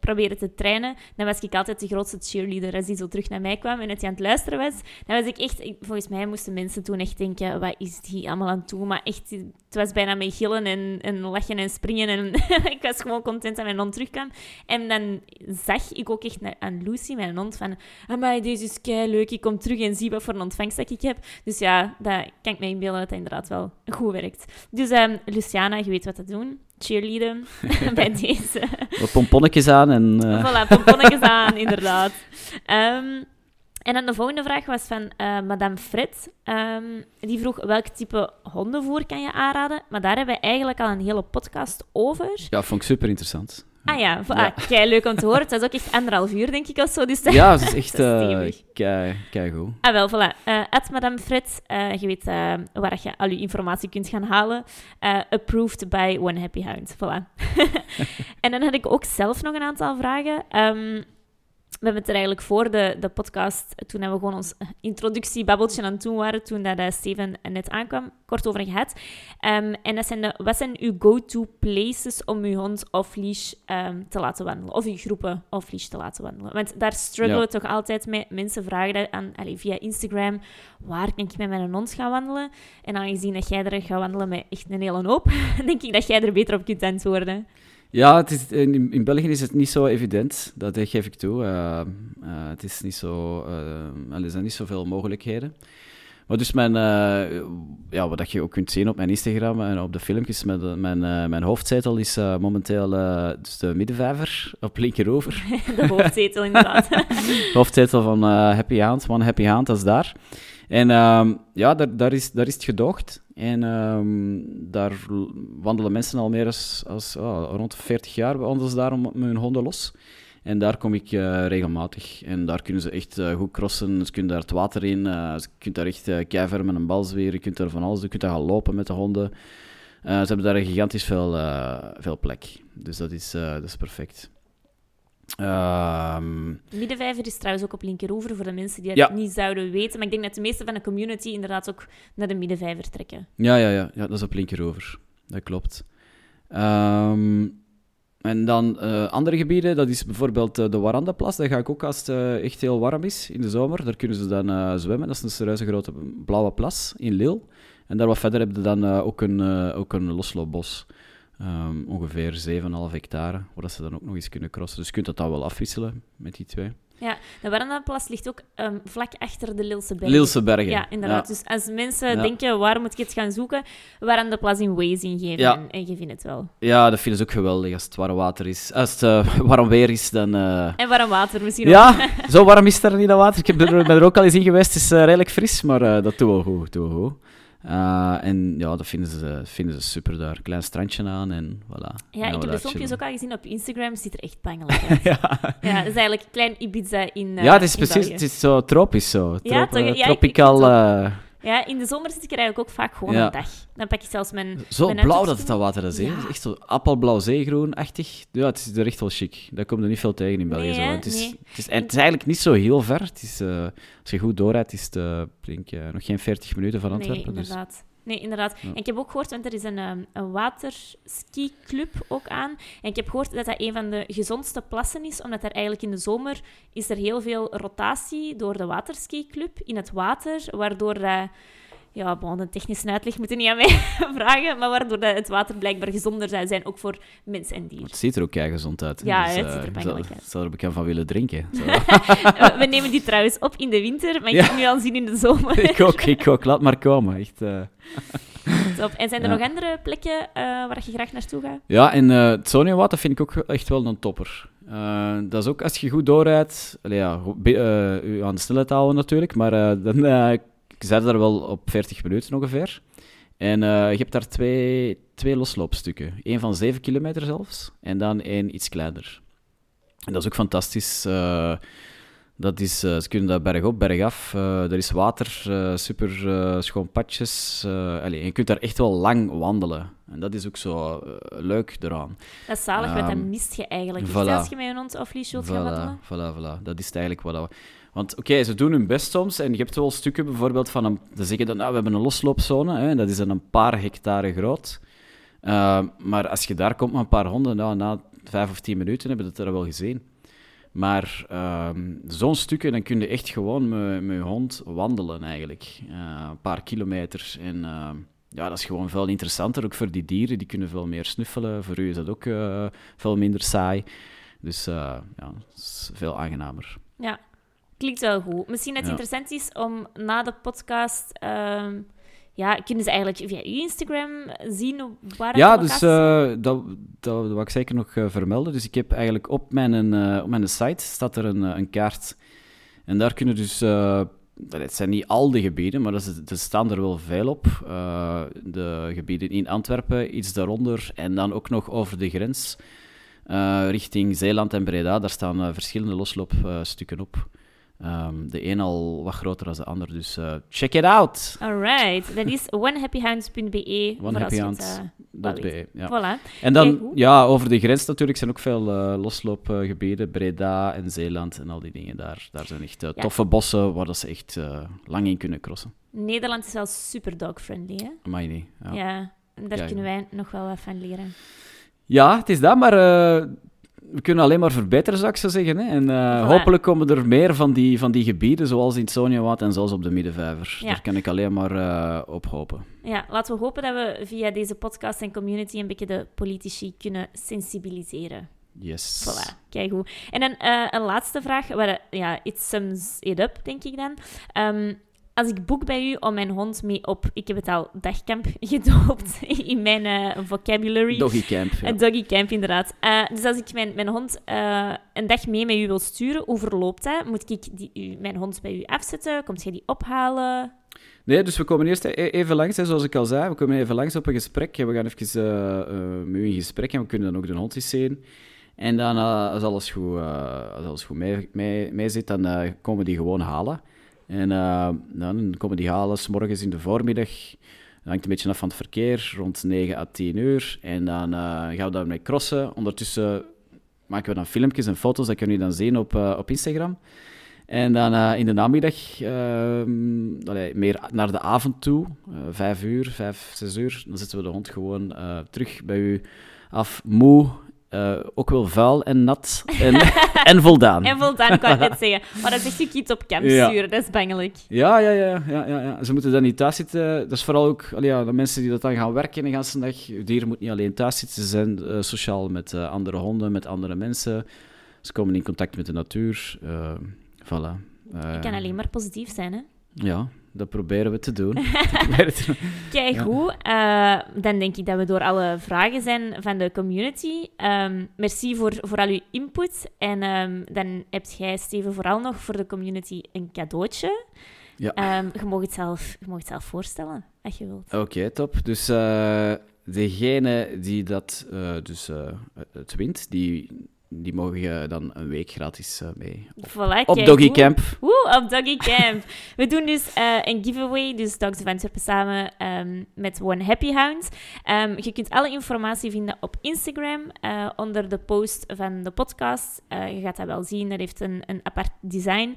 proberen te trainen, dan was ik altijd de grootste cheerleader. Als die zo terug naar mij kwam en het aan het luisteren was, dan was ik echt... Volgens mij moesten mensen toen echt denken, wat is die allemaal aan doen? Maar echt, het was bijna mee gillen en, en lachen en springen. En ik was gewoon content dat mijn hond terugkwam. En dan zag ik ook echt naar, aan Lucy, mijn hond, van... Amai, deze is kei leuk. Ik kom terug en zie wat voor een ontvangst dat ik heb. Dus ja, dat kan ik me inbeelden dat dat inderdaad wel goed werkt. Dus um, Luciana, je weet wat te doen cheerleaden bij deze. Wat pomponnetjes aan en... Uh... Voilà, pomponnetjes aan, inderdaad. Um, en dan de volgende vraag was van uh, Madame Fred. Um, die vroeg welk type hondenvoer kan je aanraden? Maar daar hebben we eigenlijk al een hele podcast over. Ja, vond ik super interessant. Ah ja, ja. kei leuk om te horen. Het was ook echt anderhalf uur, denk ik, of zo. Dus ja, het is echt uh, kei, kei goed. Ah wel, voilà. Uh, at Madame Fred, uh, je weet waar je al je informatie kunt gaan halen. approved by One Happy Hound. Voilà. en dan had ik ook zelf nog een aantal vragen. Um, we hebben het er eigenlijk voor de, de podcast, toen we gewoon ons introductiebabbeltje aan het doen waren, toen dat uh, Steven net aankwam, kort over gehad. Um, en dat zijn de, wat zijn uw go-to places om uw hond off-leash um, te laten wandelen? Of uw groepen off-leash te laten wandelen? Want daar struggelen we toch altijd mee. Mensen vragen dat aan, allez, via Instagram, waar kan ik met mijn hond gaan wandelen? En aangezien dat jij er gaat wandelen met echt een hele hoop, denk ik dat jij er beter op kunt antwoorden. Ja, het is, in, in, België is het niet zo evident, dat geef ik toe. Uh, uh, het is niet zo, uh, er zijn niet zoveel mogelijkheden. Maar dus mijn, ja, wat je ook kunt zien op mijn Instagram en op de filmpjes, met, mijn, mijn hoofdzetel is momenteel dus de middenvijver op linkerover. de hoofdzetel, inderdaad. hoofdzetel van Happy Hand, One Happy Hand, dat is daar. En um, ja, daar, daar, is, daar is het gedoogd. En um, daar wandelen mensen al meer als, als rond 40 jaar wandelen ze daar met hun honden los. En daar kom ik uh, regelmatig. En daar kunnen ze echt uh, goed crossen. Ze kunnen daar het water in. Uh, je kunt daar echt uh, met een bal zweren. Je kunt daar van alles. Je kunt daar gaan lopen met de honden. ze hebben daar gigantisch veel, veel plek. Dus dat is, dat is perfect. Um, Middenvijver is trouwens ook op linkeroever voor de mensen die dat niet zouden weten. Maar ik denk dat de meeste van de community inderdaad ook naar de middenvijver trekken. Ja, ja, ja, ja dat is op linkeroever. Dat klopt. Um, en dan uh, andere gebieden, dat is bijvoorbeeld uh, de Warandaplas. Daar ga ik ook als het uh, echt heel warm is in de zomer. Daar kunnen ze dan zwemmen. Dat is een serieuze grote blauwe plas in Lille. En daar wat verder heb je dan ook, een, ook een losloopbos. Um, ongeveer 7,5 hectare, waar ze dan ook nog eens kunnen crossen. Dus je kunt dat dan wel afwisselen met die twee. Ja, de Warandaplas ligt ook um, vlak achter de Lilse Bergen. Lilse Bergen. Ja, inderdaad. Dus als mensen denken, waar moet ik het gaan zoeken? Warandaplas in Waze ingeven ja. en, en je vindt het wel. Ja, dat vinden ze ook geweldig als het warm water is. Als het uh, warm weer is, dan... Uh... En warm water misschien ook. Ja, zo warm is er niet, dat water. Ik heb er, ben er ook al eens in geweest. Het is uh, redelijk fris, maar dat doet wel goed. Doet wel goed. Uh, en ja, dat vinden ze, vinden ze super daar. Klein strandje aan en voilà. Ja, ik heb de filmpjes ook al gezien op Instagram. Ziet er echt pangelijk uit. ja. ja, het is eigenlijk klein Ibiza in uh, Ja, het is precies. Het is zo tropisch zo. Trop, ja, toch, ja, tropical... Ja, in de zomer zit ik er eigenlijk ook vaak gewoon een dag. Dan pak ik zelfs mijn... Zo mijn blauw dat het dat water is, ja. Echt zo appelblauw zeegroen-achtig. Ja, het is er echt wel chic. Daar komt er niet veel tegen in België. Nee, zo. Het, is, nee. het, is, en het is eigenlijk niet zo heel ver. Het is, uh, als je goed doorrijdt, is het uh, denk, uh, nog geen 40 minuten van Antwerpen. Nee, inderdaad. Dus Nee, inderdaad. En ik heb ook gehoord, want er is een, ehm, een waterski-club ook aan. En ik heb gehoord dat dat een van de gezondste plassen is, omdat er eigenlijk in de zomer is er heel veel rotatie door de waterski-club in het water, waardoor dat... Ja, bon, een technische uitleg moet je niet aan mij vragen, maar waardoor dat het water blijkbaar gezonder zou zijn, ook voor mens en dier. Het ziet er ook gezond uit. Ja, Dus, het eh, ziet er bangelijk zou- uit. zou er bekend van willen drinken. We- nemen die trouwens op in de winter, maar ik Ja. heb nu al zin in de zomer. ik ook, ik ook. Laat maar komen. Echt, eh. Top. En zijn er Ja. nog andere plekken eh, waar je graag naartoe gaat? Ja, en eh het Soniawater vind ik ook echt wel een topper. Eh, dat is ook als je goed doorrijdt, ja, goed, be- eh, u aan de snelheid houden natuurlijk, maar eh, dan eh ik zit daar wel op 40 minuten ongeveer. En eh, je hebt daar twee, twee losloopstukken. Eén van 7 kilometer zelfs, en dan één iets kleiner. En dat is ook fantastisch. eh, dat is, eh, ze kunnen daar bergop, bergaf. eh er is water, eh, super eh, schoon padjes. eh, allee, je kunt daar echt wel lang wandelen. En dat is ook zo eh, leuk eraan. Dat is zalig, want dat Ehm, mist je eigenlijk. niet voilà. als je met een hond of wilt gaan wandelen. Voilà, voilà, voilà. Dat is het eigenlijk wat. Want oké, ze doen hun best soms. En je hebt wel stukken bijvoorbeeld van... Een, ze zeggen dan, nou, we hebben een losloopzone. Hè, en dat is dan een paar hectare groot. Uh, maar als je daar komt met een paar honden, nou, na vijf of tien minuten hebben we het er wel gezien. Maar um, zo'n stukken, dan kun je echt gewoon met, met je hond wandelen eigenlijk. Uh, een paar kilometer. En uh, ja, dat is gewoon veel interessanter. Ook voor die dieren, die kunnen veel meer snuffelen. Voor u is dat ook uh, veel minder saai. Dus uh, ja, het is veel aangenamer. Ja, klinkt wel goed. Misschien dat het Ja. interessant is om na de podcast... ehm, ja, kunnen ze eigenlijk via uw Instagram zien waar Ja, dus eh, dat, dat wil ik zeker nog eh, vermelden. Dus ik heb eigenlijk op mijn, eh, op mijn site staat er een, een kaart. En daar kunnen dus... het zijn niet al de gebieden, maar er staan er wel veel op. De gebieden in Antwerpen, iets daaronder. En dan ook nog over de grens richting Zeeland en Breda. Daar staan verschillende losloopstukken op. Ehm, de een al wat groter dan de ander, dus eh, check it out! Alright, dat is onehappyhounds.be. voor als je het, Onehappyhounds. eh, ja. Voilà. En dan, ja, over de grens natuurlijk zijn ook veel eh, losloopgebieden. Breda en Zeeland en al die dingen. Daar, daar zijn echt Ja. toffe bossen waar dat ze echt lang in kunnen crossen. Nederland is wel super dog-friendly, hè? Amai niet. Ja. Ja. Ja. en daar kunnen wij nog wel wat van leren. het is dat, maar we kunnen alleen maar verbeteren, zou ik zo zeggen. Hè. En eh, hopelijk komen er meer van die, van die gebieden, zoals in Soniawaard en zoals op de Middenvijver. Ja. Daar kan ik alleen maar eh, op hopen. Ja, laten we hopen dat we via deze podcast en community een beetje de politici kunnen sensibiliseren. Yes. Voilà, kijk goed. En dan eh, een laatste vraag, waar, ja, it sums it up, denk ik dan. Ehm, als ik boek bij u om mijn hond mee op, ik heb het al dagkamp gedoopt in mijn eh, vocabulary. Doggy camp. Ja. Een doggy camp, inderdaad. Eh, dus als ik mijn, mijn hond eh, een dag mee met u wil sturen, hoe verloopt dat? Moet ik die, u, mijn hond bij u afzetten? Komt jij die ophalen? Nee, dus we komen eerst e- even langs, hè, zoals ik al zei. We komen even langs op een gesprek. We gaan even met u in gesprek en we kunnen dan ook de hond eens zien. En dan, als alles goed, als alles goed mee, mee, mee zit, dan komen we die gewoon halen. En eh, dan komen die halen s morgens in de voormiddag. Dat hangt een beetje af van het verkeer, rond 9 à 10 uur. En dan eh, gaan we daarmee crossen. Ondertussen maken we dan filmpjes en foto's, dat kunnen jullie dan zien op, eh, op Instagram. En dan in de namiddag, ehm, meer naar de avond toe, eh, vijf uur, vijf, zes uur, dan zetten we de hond gewoon terug bij u af, moe, eh, ook wel vuil en nat en, en voldaan. En voldaan, kan ik net zeggen. Maar dat is echt je kind op camp Ja. sturen, dat is bangelijk. Ja, ja, ja, ja, ja, ja. Ze moeten dan niet thuis zitten. Dat is vooral ook allee, ja, de mensen die dat dan gaan werken de hele dag. Je dier moet niet alleen thuis zitten. Ze zijn eh, sociaal met eh, andere honden, met andere mensen. Ze komen in contact met de natuur. voilà. Het kan alleen maar positief zijn, hè? Ja, dat proberen we te doen. Kijk, goed. Eh, dan denk ik dat we door alle vragen zijn van de community. Ehm, merci voor, voor al uw input. En ehm, dan heb jij, Steven, vooral nog voor de community een cadeautje. Ja. Ehm, je, mag het zelf, je mag het zelf voorstellen, als je wilt. Oké, top. Dus eh, degene die dat eh, dus, het wint, die, die mogen dan een week gratis eh, mee. Voilà, Op kijk, Doggy. Camp. Woe, op Doggy Camp. We doen dus eh, een giveaway, dus Dogs of Antwerpen samen ehm, met One Happy Hound. Ehm, je kunt alle informatie vinden op Instagram, eh, onder de post van de podcast. Je gaat dat wel zien, dat heeft een, een apart design.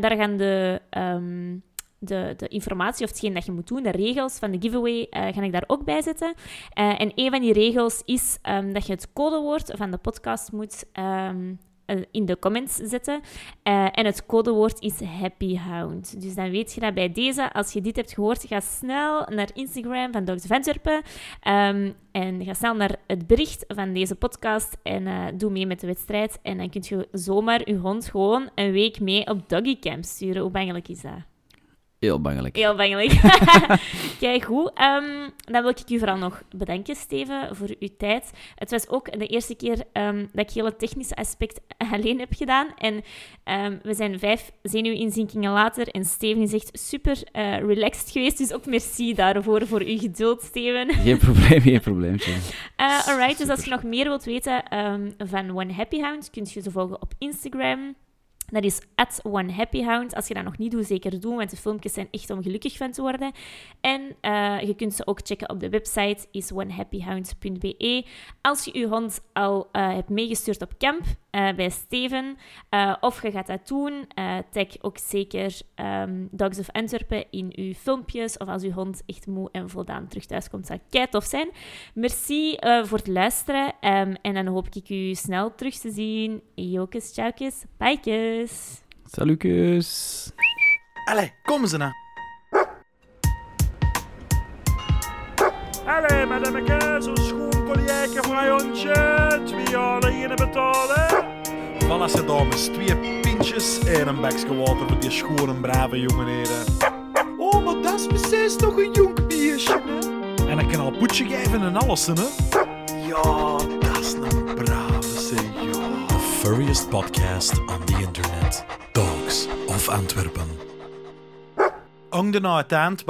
Daar gaan de, ehm, de, de informatie of hetgeen dat je moet doen, de regels van de giveaway, eh, ga ik daar ook bij zetten. Eh, en een van die regels is ehm, dat je het codewoord van de podcast moet ehm, eh, in de comments zetten. En het codewoord is Happy Hound. Dus dan weet je dat bij deze, als je dit hebt gehoord, ga snel naar Instagram van Dogs of Antwerpen. ehm, en ga snel naar het bericht van deze podcast en doe mee met de wedstrijd. En dan kun je zomaar je hond gewoon een week mee op Doggy Camp sturen. Hoe bangelijk is dat? Heel bangelijk. Heel bangelijk. Kijk, goed. Ehm, dan wil ik u vooral nog bedanken, Steven, voor uw tijd. Het was ook de eerste keer ehm, dat ik heel het technische aspect alleen heb gedaan. En ehm, we zijn vijf zenuwinzinkingen later en Steven is echt super eh, relaxed geweest. Dus ook merci daarvoor, voor uw geduld, Steven. Geen probleem, geen probleempje. Uh, alright, dus als je nog meer wilt weten van One Happy Hound, kun je ze volgen op Instagram. Dat is at One Happy Hound. Als je dat nog niet doet, zeker doen, want de filmpjes zijn echt om gelukkig van te worden. En eh, je kunt ze ook checken op de website, is onehappyhound.be. Als je je hond al eh, hebt meegestuurd op camp eh, bij Steven, eh, of je gaat dat doen, eh, tag ook zeker ehm, Dogs of Antwerpen in uw filmpjes, of als uw hond echt moe en voldaan terug thuis komt, zou kei tof zijn. Merci eh, voor het luisteren ehm, en dan hoop ik u snel terug te zien. Jokes, tjaukes, bijkes. Salutjes. Allee, kom ze nou. Allee, madameke, zo'n schoon collièke voor een hondje. Twee jaar beginnen betalen. Voilà, dames. Twee pintjes en een bakje water voor die schone, brave jongeneren. Oh, maar dat is precies toch een jong beestje, hè? En ik kan al poetje geven en alles, hè? Ja, dat is een brave, zeg, ja. The furriest podcast on the internet. Dogs of Antwerpen. Hang de nou het eind